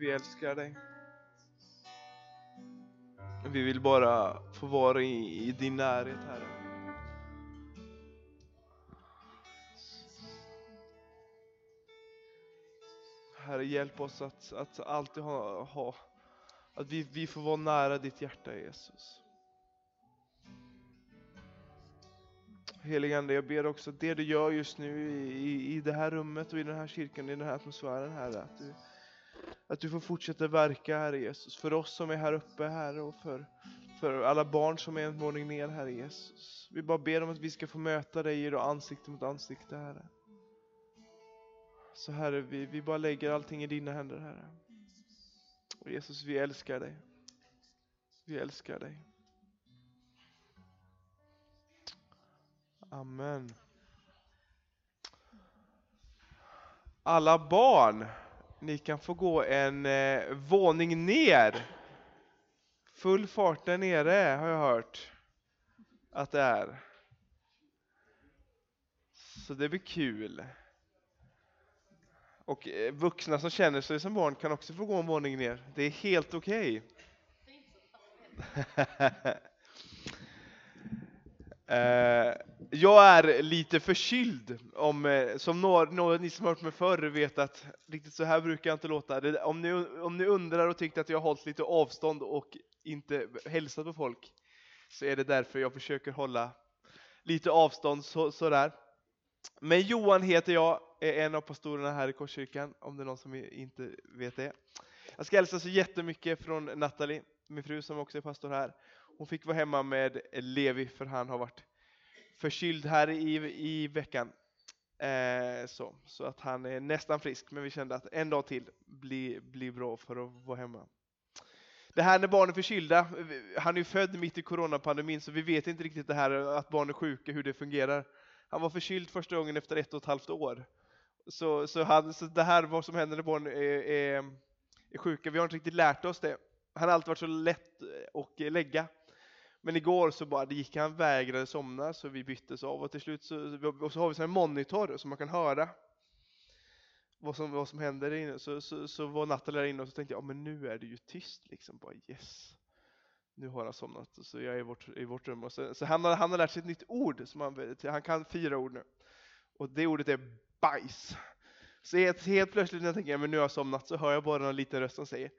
Vi älskar dig. Vi vill bara få vara i, i din närhet, Herre. Herre, hjälp oss att, att alltid ha, ha att vi, vi får vara nära ditt hjärta, Jesus. Helige Ande, jag ber också att det du gör just nu i, i det här rummet och i den här kyrkan, i den här atmosfären, Herre, att du, att du får fortsätta verka, Herre Jesus, för oss som är här uppe, Herre, och för, för alla barn som är en våning ner, Herre Jesus. Vi bara ber om att vi ska få möta dig idag, ansikte mot ansikte, Herre. Så Herre, vi, vi bara lägger allting i dina händer, Herre. Och Jesus, vi älskar dig. Vi älskar dig. Amen. Alla barn, ni kan få gå en eh, våning ner. Full fart där nere har jag hört att det är. Så det blir kul. Och eh, vuxna som känner sig som barn kan också få gå en våning ner. Det är helt okej. Okay. Eh, jag är lite förkyld, om, eh, som några, några ni som har hört mig förr vet att riktigt så här brukar jag inte låta. Om ni, om ni undrar och tyckte att jag har hållit lite avstånd och inte hälsat på folk, så är det därför jag försöker hålla lite avstånd så, sådär. Men Johan heter jag, är en av pastorerna här i Korskyrkan, om det är någon som inte vet det. Jag ska hälsa så jättemycket från Natalie, min fru som också är pastor här. Hon fick vara hemma med Levi för han har varit förkyld här i, i veckan. Eh, så, så att han är nästan frisk, men vi kände att en dag till blir, bli bra för att vara hemma. Det här när barn är förkylda, han är ju född mitt i coronapandemin så vi vet inte riktigt det här att barn är sjuka, hur det fungerar. Han var förkyld första gången efter ett och ett halvt år. Så, så, han, så det här vad som händer när barn är, är, är sjuka, vi har inte riktigt lärt oss det. Han har alltid varit så lätt att lägga. Men igår så bara, det gick han vägrade somna så vi byttes av och till slut så, och så har vi en monitor så man kan höra vad som, vad som händer där inne. Så, så, så var Nathalie där inne och så tänkte jag, ja men nu är det ju tyst liksom, bara yes. Nu har han somnat, så jag är i vårt, i vårt rum. Och så, så han, har, han har lärt sig ett nytt ord, som han, han kan fyra ord nu. Och det ordet är bajs. Så helt, helt plötsligt när jag tänker, ja, men nu har jag somnat, så hör jag bara en liten röst som säger,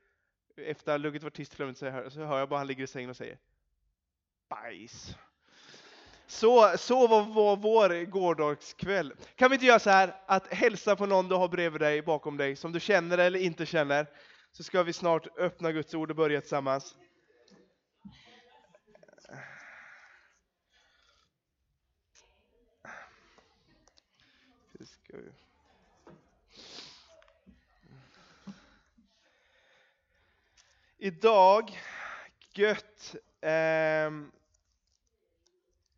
efter att lugget var tyst så hör, så hör jag bara han ligger i sängen och säger bajs. Så, så var, var vår gårdagskväll. Kan vi inte göra så här att hälsa på någon du har bredvid dig, bakom dig, som du känner eller inte känner, så ska vi snart öppna Guds ord och börja tillsammans. Idag, gött, eh,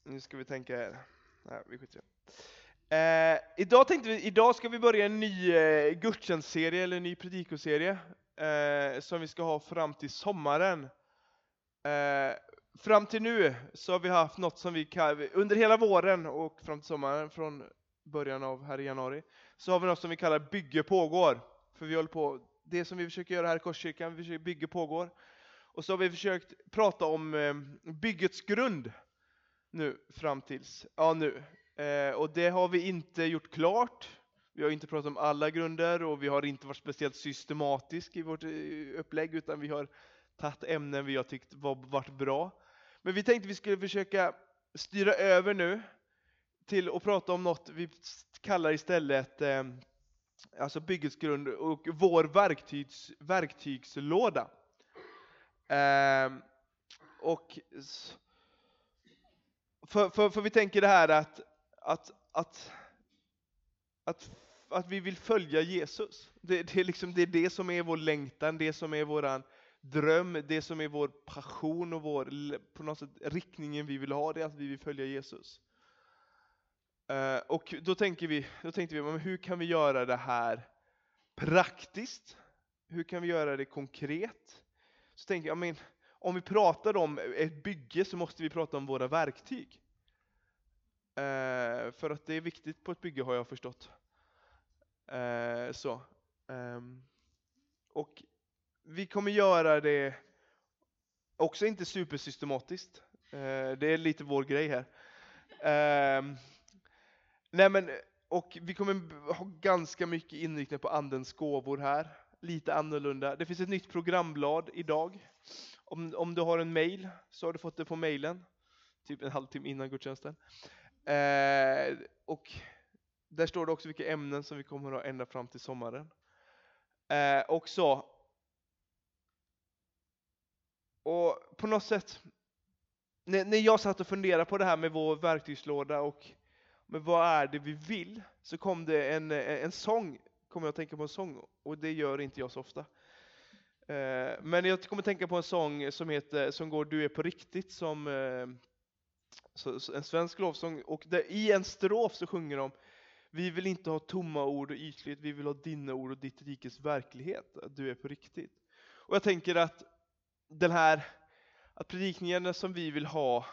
nu ska vi tänka här. Nej, vi skiter eh, idag, tänkte vi, idag ska vi börja en ny eh, gudstjänstserie, eller en ny predikoserie, eh, som vi ska ha fram till sommaren. Eh, fram till nu så har vi haft något som vi kallar, under hela våren och fram till sommaren, från början av här i januari, så har vi något som vi kallar Bygge pågår. För vi håller på, det som vi försöker göra här i Korskyrkan, vi försöker Bygge pågår. Och så har vi försökt prata om eh, byggets grund nu fram tills, ja nu. Eh, och det har vi inte gjort klart. Vi har inte pratat om alla grunder och vi har inte varit speciellt systematisk i vårt eh, upplägg utan vi har tagit ämnen vi har tyckt var, varit bra. Men vi tänkte vi skulle försöka styra över nu till att prata om något vi kallar istället eh, alltså byggets grund och vår verktygs, verktygslåda. Eh, och för, för, för vi tänker det här att, att, att, att, att vi vill följa Jesus. Det, det, är liksom, det är det som är vår längtan, det som är våran dröm, det som är vår passion och vår, på något sätt, riktningen vi vill ha, det är att vi vill följa Jesus. Eh, och då, tänker vi, då tänkte vi, men hur kan vi göra det här praktiskt? Hur kan vi göra det konkret? Så tänker jag, men om vi pratar om ett bygge så måste vi prata om våra verktyg. Eh, för att det är viktigt på ett bygge har jag förstått. Eh, så. Eh, och vi kommer göra det också inte supersystematiskt. Eh, det är lite vår grej här. Eh, nej men, och vi kommer ha ganska mycket inriktning på andens gåvor här. Lite annorlunda. Det finns ett nytt programblad idag. Om, om du har en mail så har du fått det på mailen. Typ en halvtimme innan gudstjänsten. Eh, och där står det också vilka ämnen som vi kommer att ha ända fram till sommaren. Eh, också. Och på något sätt, när, när jag satt och funderade på det här med vår verktygslåda och med vad är det vi vill, så kom det en, en sång, kommer jag att tänka på en sång, och det gör inte jag så ofta. Eh, men jag kommer att tänka på en sång som, heter, som går Du är på riktigt, som eh, eh, en svensk lovsång, och där, i en strof så sjunger de vi vill inte ha tomma ord och ytlighet, vi vill ha dina ord och ditt rikes verklighet, att du är på riktigt. Och jag tänker att den här, att predikningarna som vi vill ha,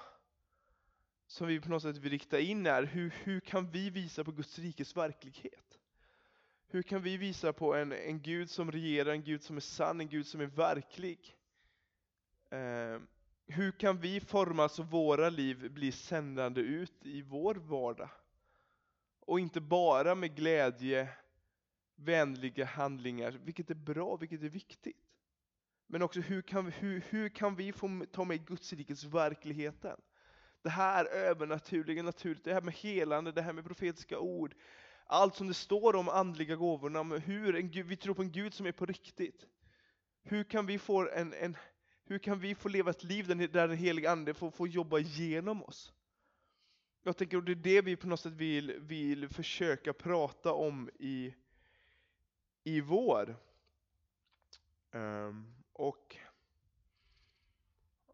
som vi på något sätt vill rikta in är, hur, hur kan vi visa på Guds rikes verklighet? Hur kan vi visa på en, en Gud som regerar, en Gud som är sann, en Gud som är verklig? Eh, hur kan vi forma så våra liv blir sändande ut i vår vardag? Och inte bara med glädje, vänliga handlingar, vilket är bra, vilket är viktigt. Men också hur kan vi, hur, hur kan vi få ta med Guds rikets verkligheten? Det här övernaturliga, naturligt, det här med helande, det här med profetiska ord. Allt som det står om andliga gåvorna, hur en vi tror på en Gud som är på riktigt. Hur kan vi få, en, en hur kan vi få leva ett liv där den heliga Ande får, får jobba genom oss? Jag tänker att det är det vi på något sätt vill, vill försöka prata om i, i vår. Um, och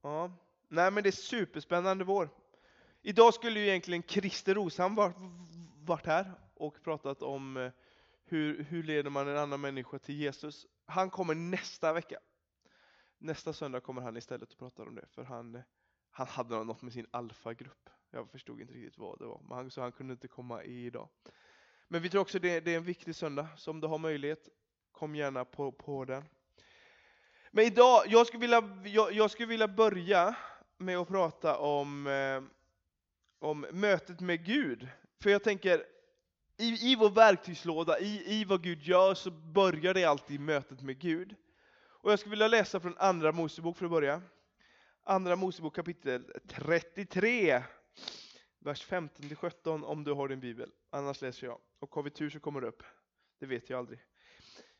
ja, nej men det är superspännande vår. Idag skulle ju egentligen Christer Rosam varit, varit här och pratat om eh, hur, hur leder man en annan människa till Jesus. Han kommer nästa vecka. Nästa söndag kommer han istället och pratar om det, för han, han hade något med sin alfagrupp. Jag förstod inte riktigt vad det var, men han, så han kunde inte komma idag. Men vi tror också det, det är en viktig söndag, så om du har möjlighet, kom gärna på, på den. Men idag, jag skulle vilja, jag, jag skulle vilja börja med att prata om, eh, om mötet med Gud. För jag tänker, i, i vår verktygslåda, i, i vad Gud gör, så börjar det alltid mötet med Gud. Och jag skulle vilja läsa från Andra Mosebok för att börja. Andra Mosebok kapitel 33, vers 15-17 om du har din bibel. Annars läser jag. Och har vi tur så kommer det upp. Det vet jag aldrig.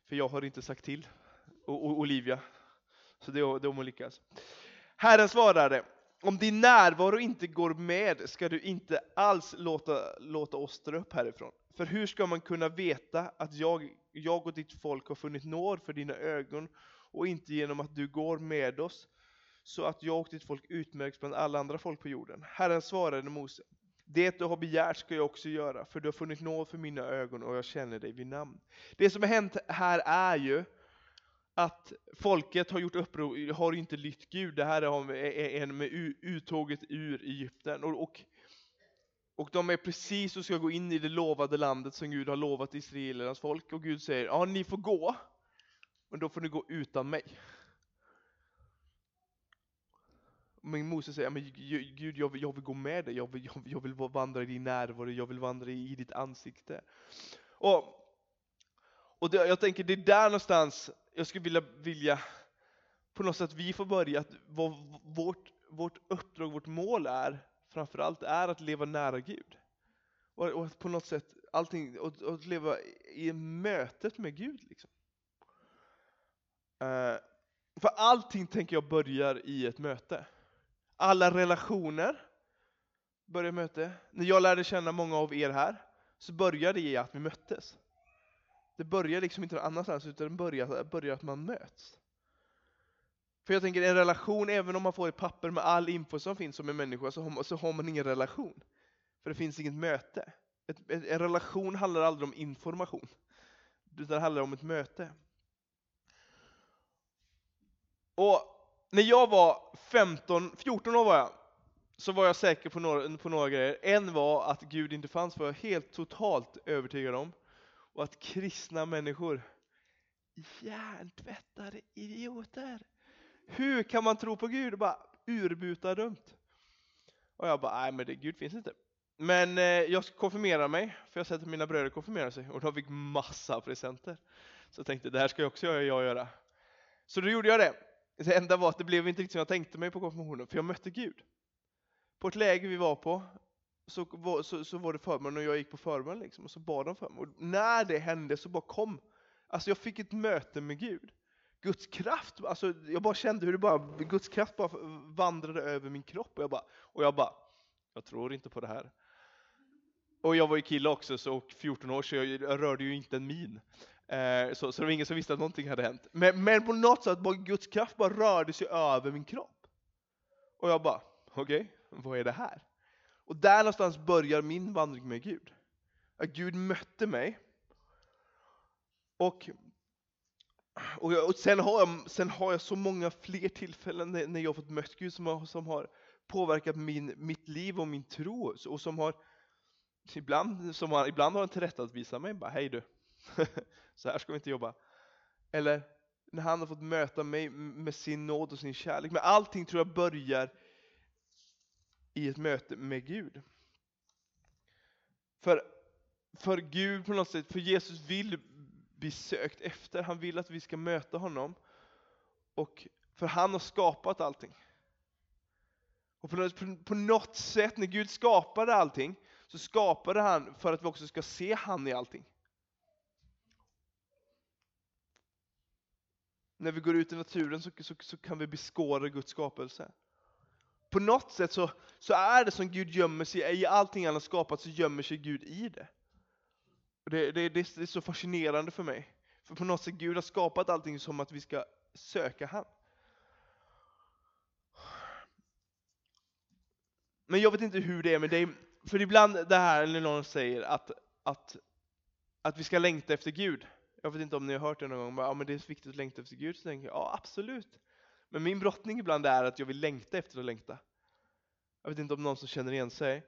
För jag har inte sagt till. Och, och Olivia. Så det är, det om hon lyckas. Herren svarade, om din närvaro inte går med ska du inte alls låta, låta oss dra upp härifrån. För hur ska man kunna veta att jag, jag och ditt folk har funnit nåd för dina ögon och inte genom att du går med oss så att jag och ditt folk utmärks bland alla andra folk på jorden. Herren svarade Mose, det du har begärt ska jag också göra, för du har funnit nåd för mina ögon och jag känner dig vid namn. Det som har hänt här är ju att folket har gjort uppror, har inte lytt Gud. Det här är en med uttåget ur Egypten. Och, och, och de är precis och ska gå in i det lovade landet som Gud har lovat Israelernas folk. Och Gud säger, ja ni får gå, men då får ni gå utan mig. Men Moses säger, men Gud jag vill, jag vill gå med dig, jag vill, jag, jag vill vandra i din närvaro, jag vill vandra i ditt ansikte. Och, och det, jag tänker det är där någonstans jag skulle vilja, vilja på något sätt vi får börja, att vårt, vårt uppdrag, vårt mål är framförallt är att leva nära Gud. Och, och på något sätt allting, och, och leva i mötet med Gud. Liksom. Uh, för allting tänker jag börjar i ett möte. Alla relationer börjar i möte. När jag lärde känna många av er här så började det i att vi möttes. Det börjar liksom inte någon annanstans utan det börjar, börjar att man möts. För jag tänker en relation, även om man får ett papper med all info som finns om en människa så har man, så har man ingen relation. För det finns inget möte. Ett, ett, en relation handlar aldrig om information. Utan det handlar om ett möte. Och när jag var 15, 14 år var jag, så var jag säker på några, på några grejer. En var att Gud inte fanns, var jag helt totalt övertygad om. Och att kristna människor hjärntvättade idioter. Hur kan man tro på Gud? Bara urbuta dumt. Och jag bara, nej men det, Gud finns inte. Men eh, jag konfirmerar mig, för jag har sett att mina bröder konfirmerar sig och de fick massa presenter. Så jag tänkte, det här ska jag också jag göra. Så då gjorde jag det. Det enda var att det blev inte riktigt som jag tänkte mig på konfirmationen, för jag mötte Gud. På ett läger vi var på, så var, så, så var det förbön och jag gick på förbön liksom, och så bad de för mig. Och när det hände så bara kom, alltså jag fick ett möte med Gud. Guds kraft, alltså jag bara kände hur det bara, Guds kraft bara vandrade över min kropp och jag bara, och jag bara, jag tror inte på det här. Och jag var ju kille också, så 14 år, så jag rörde ju inte en min. Eh, så, så det var ingen som visste att någonting hade hänt. Men, men på något sätt, bara Guds kraft bara rörde sig över min kropp. Och jag bara, okej, okay, vad är det här? Och där någonstans börjar min vandring med Gud. Att Gud mötte mig. Och, och, jag, och sen, har jag, sen har jag så många fler tillfällen när, när jag har fått mött Gud som har, som har påverkat min, mitt liv och min tro. Och som har ibland, som har, ibland har han tillrättavisat mig. Bara, hej du, så här ska vi inte jobba. Eller när han har fått möta mig med sin nåd och sin kärlek. Men allting tror jag börjar i ett möte med Gud. För, för Gud på något sätt, för Jesus vill bli sökt efter. Han vill att vi ska möta honom. Och för han har skapat allting. Och på något, på något sätt, när Gud skapade allting, så skapade han för att vi också ska se han i allting. När vi går ut i naturen så, så, så kan vi beskåda Guds skapelse. På något sätt så, så är det som Gud gömmer sig i allting han har skapat, så gömmer sig Gud i det. Det, det, det, är så fascinerande för mig. För på något sätt Gud har skapat allting som att vi ska söka han. Men jag vet inte hur det är med dig. För ibland det här när någon säger att, att, att vi ska längta efter Gud. Jag vet inte om ni har hört det någon gång, men, ja, men det är viktigt att längta efter Gud. Så tänker jag, ja absolut. Men min brottning ibland är att jag vill längta efter att längta. Jag vet inte om någon som känner igen sig.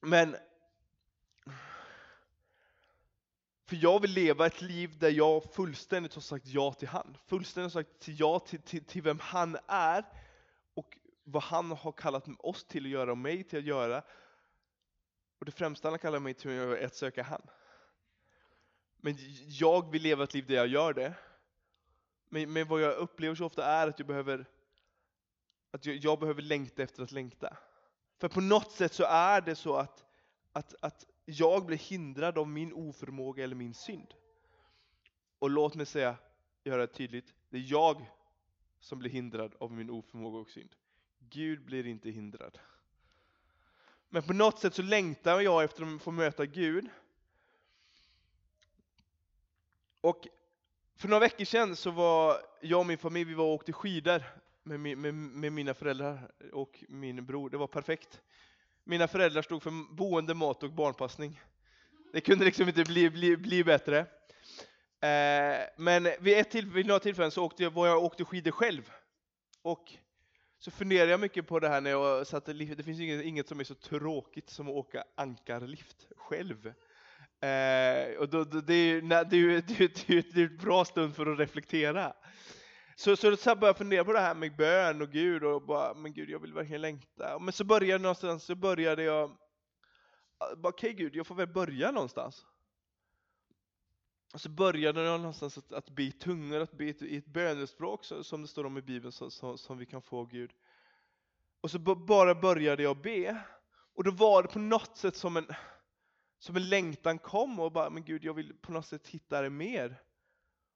Men för jag vill leva ett liv där jag fullständigt har sagt ja till han. Fullständigt har sagt ja till, till, till vem han är och vad han har kallat oss till att göra och mig till att göra. Och det främsta han har kallat mig till att göra är att söka han. Men jag vill leva ett liv där jag gör det. Men, men vad jag upplever så ofta är att jag behöver att jag, jag, behöver längta efter att längta. För på något sätt så är det så att, att, att jag blir hindrad av min oförmåga eller min synd. Och låt mig säga, göra det tydligt, det är jag som blir hindrad av min oförmåga och synd. Gud blir inte hindrad. Men på något sätt så längtar jag efter att få möta Gud. Och för några veckor sedan så var jag och min familj, vi var och åkte skidor med, med, med mina föräldrar och min bror. Det var perfekt. Mina föräldrar stod för boende, mat och barnpassning. Det kunde liksom inte bli, bli, bli bättre. Eh, men vid, ett till, vid några tillfällen så åkte jag, var jag åkte skidor själv. Och så funderade jag mycket på det här när jag satte Det finns inget, inget som är så tråkigt som att åka ankarlift själv. Eh, och då, då, det, är, nej, det, är, det, är, det är ett bra stund för att reflektera. Så, så, så började jag fundera på det här med bön och Gud och bara, men Gud jag vill verkligen längta. Men så började någonstans, så började jag, okej okay, Gud, jag får väl börja någonstans. Och så började jag någonstans att, att be tungor, att be i ett bönespråk som det står om i Bibeln så, så, som vi kan få Gud. Och så bara började jag be. Och då var det på något sätt som en, som en längtan kom och bara, men Gud jag vill på något sätt hitta det mer.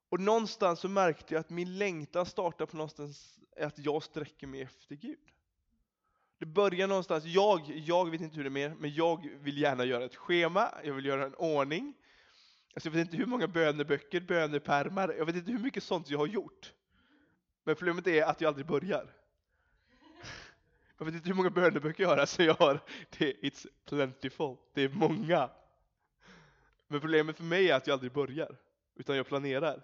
Och någonstans så märkte jag att min längtan startar på någonstans att jag sträcker mig efter Gud. Det börjar någonstans, jag, jag vet inte hur det är mer, men jag vill gärna göra ett schema, jag vill göra en ordning. Alltså jag vet inte hur många böneböcker, bönepärmar, jag vet inte hur mycket sånt jag har gjort. Men problemet är att jag aldrig börjar. Jag vet inte hur många böneböcker jag har, alltså jag har, det, it's plentiful, det är många. Men problemet för mig är att jag aldrig börjar, utan jag planerar.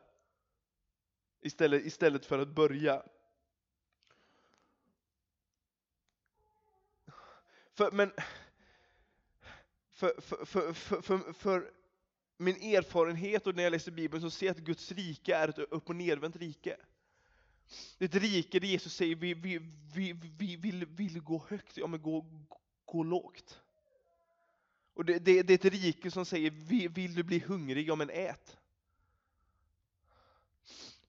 Istället, istället för att börja. För, men, för, för, för, för, för, för min erfarenhet och när jag läser Bibeln så ser jag att Guds rike är ett upp och nervänt rike. Det är ett rike där Jesus säger vi, vi, vi, vi vill, vill gå högt, ja men gå, gå lågt. Och det, det, det är ett rike som säger vill du bli hungrig, ja men ät.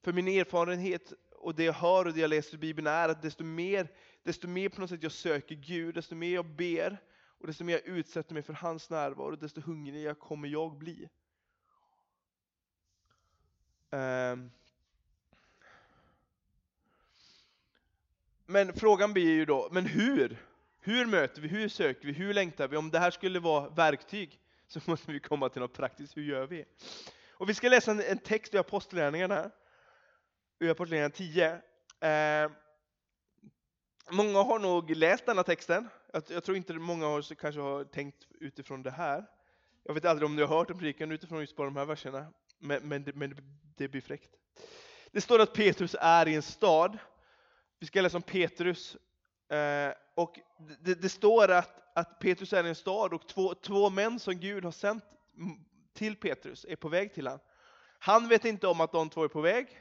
För min erfarenhet och det jag hör och det jag läser i Bibeln är att desto mer, desto mer på något sätt jag söker Gud, desto mer jag ber och desto mer jag utsätter mig för hans närvaro, desto hungrigare kommer jag bli. Um. Men frågan blir ju då, men hur? Hur möter vi, hur söker vi, hur längtar vi? Om det här skulle vara verktyg så måste vi komma till något praktiskt, hur gör vi? Och vi ska läsa en, en text i Apostlagärningarna, Ur Apostlagärningarna 10. Eh, många har nog läst denna texten. Jag, jag, tror inte många har, kanske har tänkt utifrån det här. Jag vet aldrig om ni har hört en predikan utifrån just bara de här verserna, men, men, det, men det blir fräckt. Det står att Petrus är i en stad. Vi ska läsa om Petrus. Eh, och det, det, står att, att Petrus är i en stad och två, två män som Gud har sänt till Petrus är på väg till honom. Han vet inte om att de två är på väg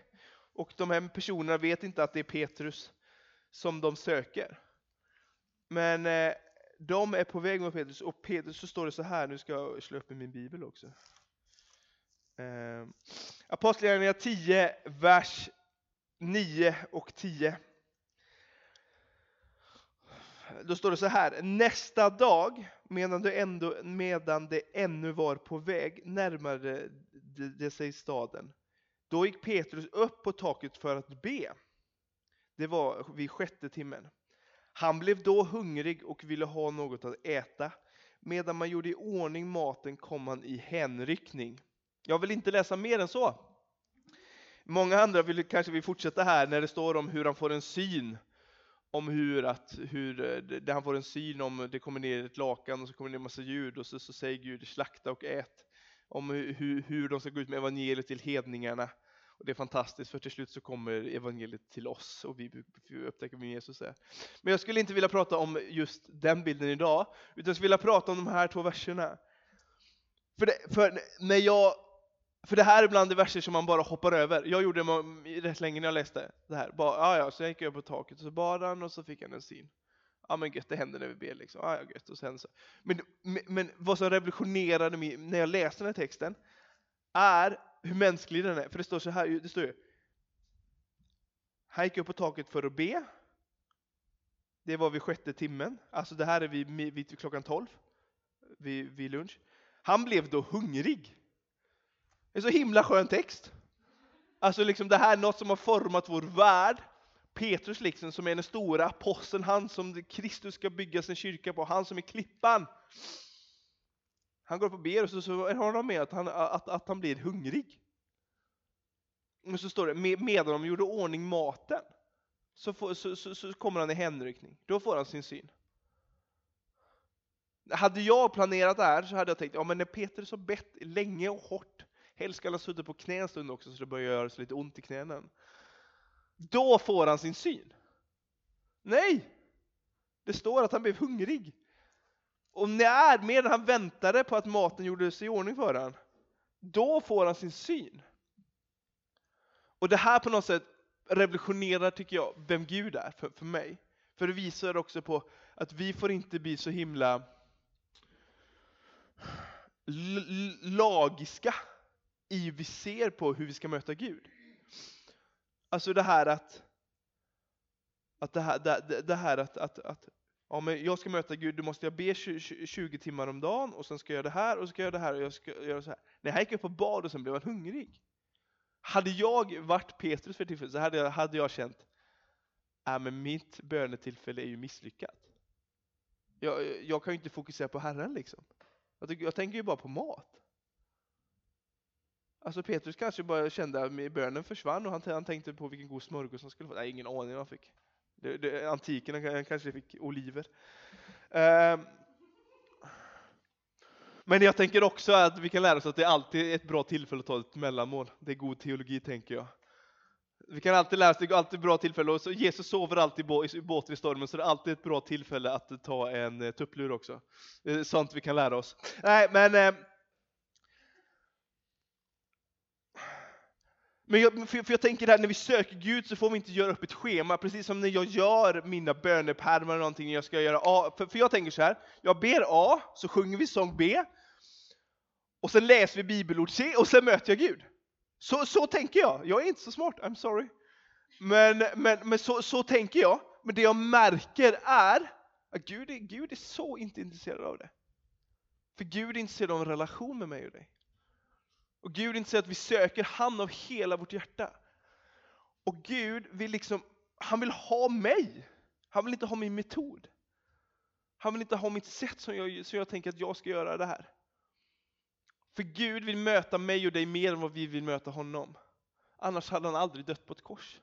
och de här personerna vet inte att det är Petrus som de söker. Men eh, de är på väg mot Petrus och Petrus så står det så här, nu ska jag slå upp i min bibel också. Eh, Apostlagärningarna 10, vers 9 och 10. Då står det så här, nästa dag, medan du ändå, medan det ännu var på väg, närmade det, det sig staden. Då gick Petrus upp på taket för att be. Det var vid sjätte timmen. Han blev då hungrig och ville ha något att äta. Medan man gjorde i ordning maten kom han i hänryckning. Jag vill inte läsa mer än så. Många andra vill kanske vill fortsätta här när det står om hur han får en syn. Om hur, att, hur eh, det, han får en syn om det kommer ner ett lakan och så kommer det ner en massa ljud och så, så säger Gud slakta och ät. Om hur, hur de ska gå ut med evangeliet till hedningarna. Och det är fantastiskt för till slut så kommer evangeliet till oss och vi upptäcker vem Jesus är. Men jag skulle inte vilja prata om just den bilden idag, utan jag skulle vilja prata om de här två verserna. För det, för när jag, för det här är bland de verser som man bara hoppar över. Jag gjorde det rätt länge när jag läste det här. Bara, ah, ja, så jag gick jag på taket och så bad han och så fick han en syn. Ja men gött, det händer när vi ber liksom. Ah, ja gött. Och sen så. Men, men, men vad som revolutionerade mig när jag läste den här texten är hur mänsklig den är. För det står så här, det står ju. Han gick upp på taket för att be. Det var vid sjätte timmen. Alltså det här är vid, vid klockan tolv. Vid, vid lunch. Han blev då hungrig. Det är så himla skön text. Alltså liksom det här är något som har format vår värld. Petrus liksom som är den stora aposteln, han som Kristus ska bygga sin kyrka på, han som är klippan. Han går upp och ber och så, så har han med att han, att, att han blir hungrig. Men så står det, medan de gjorde ordning maten, så, får, så, så, så kommer han i hänryckning. Då får han sin syn. Hade jag planerat det här så hade jag tänkt, ja men när Petrus har bett länge och hårt, helst ska han ha suttit på knä en stund också så det börjar göra så lite ont i knäna. Då får han sin syn. Nej! Det står att han blev hungrig. Och när, medan han väntade på att maten gjordes i ordning för honom, då får han sin syn. Och det här på något sätt revolutionerar, tycker jag, vem Gud är för, för mig. För det visar också på att vi får inte bli så himla lagiska i hur vi ser på hur vi ska möta Gud. Alltså det här att, att det här, det, det här att, att, att ja, men jag ska möta Gud, då måste jag be 20, 20 timmar om dagen och sen ska jag göra det här och så ska jag göra det här och jag ska göra så här. Nej, här gick upp och bad och sen blev han hungrig. Hade jag varit Petrus för tillfället så hade jag, hade jag känt, äh, men mitt bönetillfälle är ju misslyckat. Jag, jag kan ju inte fokusera på Herren liksom. Jag, jag tänker ju bara på mat. Alltså Petrus kanske bara kände att bönen försvann och han, han tänkte på vilken god smörgås han skulle få. Nej, ingen aning vad han fick. Det, det, antikerna kanske fick oliver. Um, men jag tänker också att vi kan lära oss att det är alltid ett bra tillfälle att ta ett mellanmål. Det är god teologi tänker jag. Vi kan alltid lära oss, det är alltid bra tillfälle, och så Jesus sover alltid i båten i stormen, så det är alltid ett bra tillfälle att ta en eh, tupplur också. Det är sånt vi kan lära oss. Nej, men ehm. Men jag, för, för jag tänker här, när vi söker Gud så får vi inte göra upp ett schema, precis som när jag gör mina bönepärmar eller någonting jag ska göra A. För, för jag tänker så här, jag ber A, så sjunger vi sång B, och sen läser vi bibelord C, och sen möter jag Gud. Så, så tänker jag. Jag är inte så smart, I'm sorry. Men, men, men så, så tänker jag. Men det jag märker är att Gud är, Gud är så inte intresserad av det. För Gud är intresserad av en relation med mig och dig. Och Gud är intresserad av att vi söker han av hela vårt hjärta. Och Gud vill liksom, han vill ha mig. Han vill inte ha min metod. Han vill inte ha mitt sätt som jag, som jag tänker att jag ska göra det här. För Gud vill möta mig och dig mer än vad vi vill möta honom. Annars hade han aldrig dött på ett kors.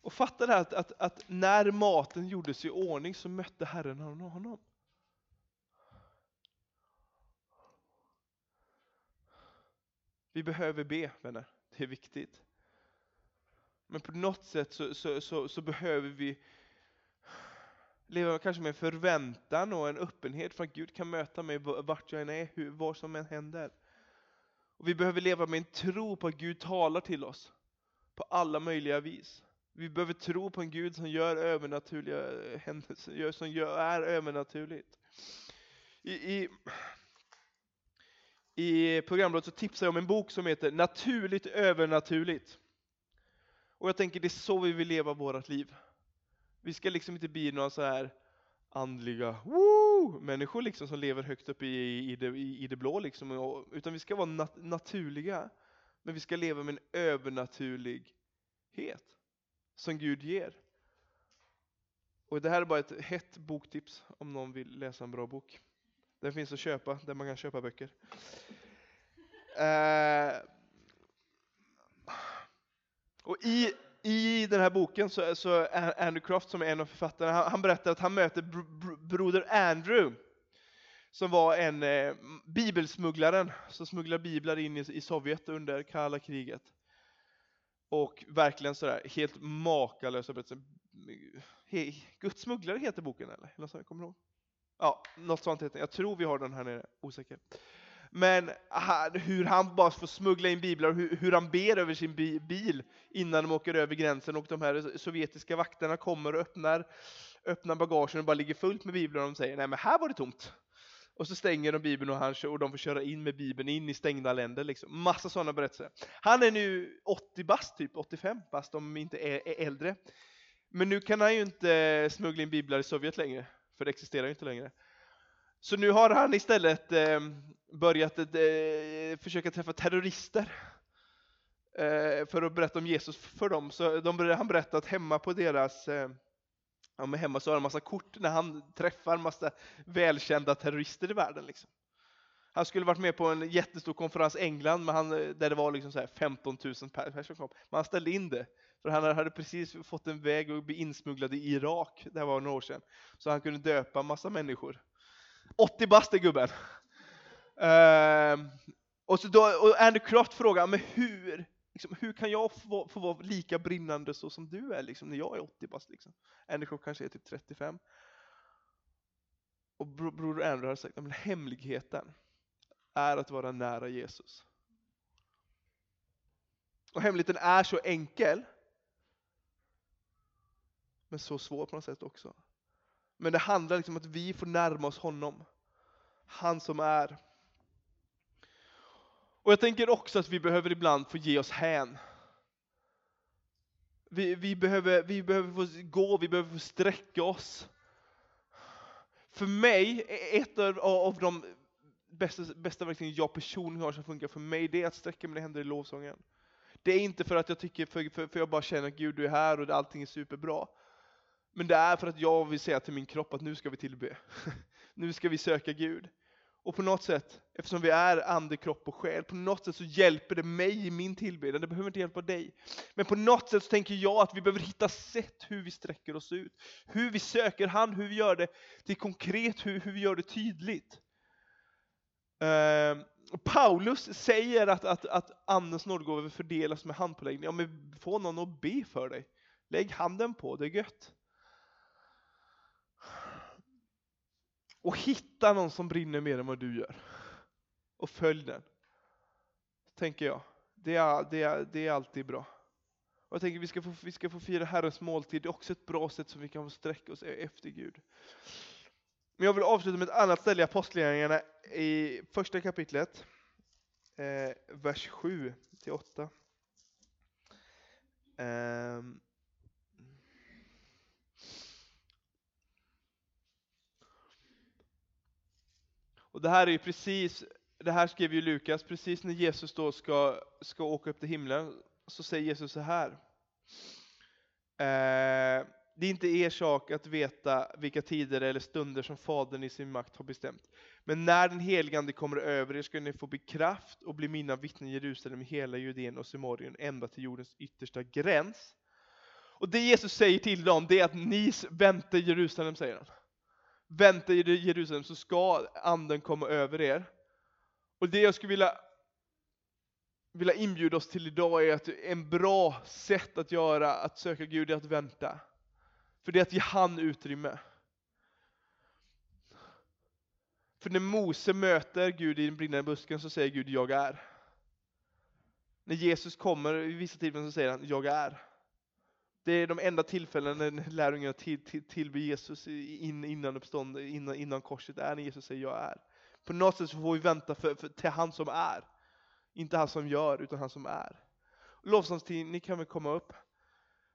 Och fatta det här att, att, att, när maten gjordes i ordning så mötte Herren honom. Vi behöver be, vänner. Det är viktigt. Men på något sätt så, så, så, så behöver vi leva kanske med förväntan och en öppenhet för att Gud kan möta mig vart jag än är, hur, vad som än händer. Och vi behöver leva med en tro på att Gud talar till oss på alla möjliga vis. Vi behöver tro på en Gud som gör övernaturliga händelser, som gör, är övernaturligt. I, i, i programrådet så tipsar jag om en bok som heter Naturligt övernaturligt. Och jag tänker det är så vi vill leva vårt liv. Vi ska liksom inte bli några så här andliga woo, människor liksom som lever högt upp i, i, det, i, i det blå liksom, utan vi ska vara nat naturliga. Men vi ska leva med en övernaturlighet som Gud ger. Och det här är bara ett hett boktips om någon vill läsa en bra bok. Den finns att köpa, där man kan köpa böcker. Eh, och i i den här boken så, så är Andrew Croft, som är en av författarna, han, han berättar att han möter br br broder Andrew, som var en eh, bibelsmugglaren, som smugglade biblar in i, i Sovjet under kalla kriget. Och verkligen sådär helt makalösa berättelser. He, Guds smugglare heter boken eller? eller så, kommer ihåg? Ja, något sånt heter Jag tror vi har den här nere, osäker. Men hur han bara får smuggla in biblar och hur, hur han ber över sin bil innan de åker över gränsen och de här sovjetiska vakterna kommer och öppnar, öppnar bagagen och bara ligger fullt med biblar och de säger nej men här var det tomt. Och så stänger de bibeln och, han, och de får köra in med bibeln in i stängda länder. Liksom. Massa sådana berättelser. Han är nu 80 bast, typ 85 bast om inte är, är äldre. Men nu kan han ju inte smuggla in biblar i Sovjet längre, för det existerar ju inte längre. Så nu har han istället eh, börjat eh, försöka träffa terrorister eh, för att berätta om Jesus för dem. Så de, han berättat hemma på deras eh, Ja, men hemma så har han massa kort när han träffar massa välkända terrorister i världen. Liksom. Han skulle varit med på en jättestor konferens i England men han, eh, där det var liksom så 15 000 personer som kom. Men han ställde in det. För han hade precis fått en väg att bli insmugglad i Irak, det var några år sedan. Så han kunde döpa massa människor. 80 bast är gubben. Uh, och, så då, och Andy Croft frågar, men hur, liksom, hur kan jag få, få, vara lika brinnande så som du är liksom, när jag är 80 bast? Liksom? Andy Croft kanske är typ 35. Och bro, broder Andrew har sagt, men hemligheten är att vara nära Jesus. Och hemligheten är så enkel, men så svår på något sätt också. Men det handlar liksom om att vi får närma oss honom. Han som är. Och jag tänker också att vi behöver ibland få ge oss hän. Vi, vi, behöver, vi behöver få gå, vi behöver få sträcka oss. För mig, ett av, av de bästa, bästa verktygen jag personligen har som funkar för mig, det är att sträcka mina händer i lovsången. Det är inte för att jag tycker, för, för, för jag bara känner att Gud du är här och allting är superbra. Men det är för att jag vill säga till min kropp att nu ska vi tillbe. nu ska vi söka Gud. Och på något sätt, eftersom vi är ande, kropp och själ, på något sätt så hjälper det mig i min tillbedjan. Det behöver inte hjälpa dig. Men på något sätt så tänker jag att vi behöver hitta sätt hur vi sträcker oss ut. Hur vi söker han, hur vi gör det till konkret, hur, hur vi gör det tydligt. Uh, Paulus säger att, att, att andens nådegåvor fördelas med handpåläggning. Ja, men få någon att be för dig. Lägg handen på, det är gött. Och hitta någon som brinner mer än vad du gör. och följ den. Tänker jag. Det är, det är, det är alltid bra. Och jag tänker vi ska, få, vi ska få fira Herrens måltid, det är också ett bra sätt som vi kan få sträcka oss e-, efter Gud. Men jag vill avsluta med ett annat ställe i Apostlagärningarna i första kapitlet, eh, vers 7 till 8. Um, ehm, och det här är ju precis, det här skrev ju Lukas, precis när Jesus då ska, ska åka upp till himlen, så säger Jesus så här. Eh, det är inte er sak att veta vilka tider eller stunder som Fadern i sin makt har bestämt. Men när den helige Ande kommer över er ska ni få bekraft och bli mina vittnen i Jerusalem, hela Judeen och Samarien, ända till jordens yttersta gräns. Och det Jesus säger till dem, det är att ni väntar i Jerusalem, säger han. Vänta i Jerusalem så ska anden komma över er. Och det jag skulle vilja, vilja inbjuda oss till idag är att en bra sätt att göra, att söka Gud, är att vänta. För det är att ge han utrymme. För när Mose möter Gud i den brinnande busken så säger Gud, jag är. När Jesus kommer i vissa tillfällen så säger han, jag är. Det är de enda tillfällen när lärjungarna till, till, tillber Jesus in, innan uppstånd, innan, innan korset, är när Jesus säger jag är. På något sätt så får vi vänta för, för, till han som är. Inte han som gör, utan han som är. Lovsångstid, ni kan väl komma upp.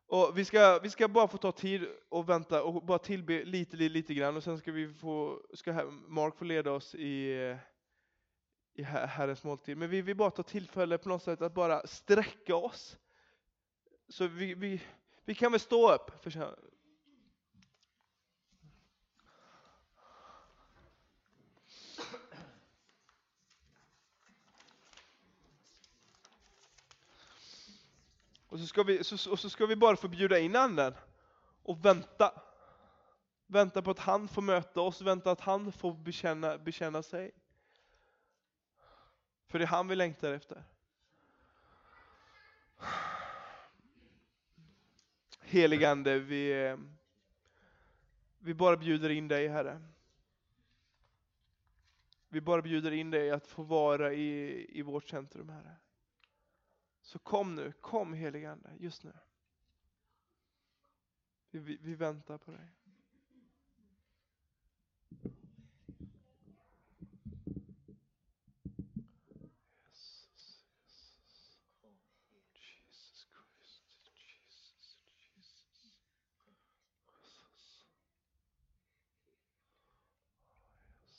Och vi ska, vi ska bara få ta tid och vänta och bara tillbe lite, lite, lite grann och sen ska vi få, ska Mark få leda oss i, i Herrens måltid. Men vi vill bara ta tillfälle på något sätt att bara sträcka oss. Så vi, vi, vi kan väl stå upp. För Och så ska vi, så, och så ska vi bara få bjuda in anden och vänta. Vänta på att han får möta oss, vänta att han får bekänna, bekänna sig. För det är han vi längtar efter. Heligande, vi, vi bara bjuder in dig Herre. Vi bara bjuder in dig att få vara i, i vårt centrum Herre. Så kom nu, kom heligande just nu. Vi, vi, vi väntar på dig.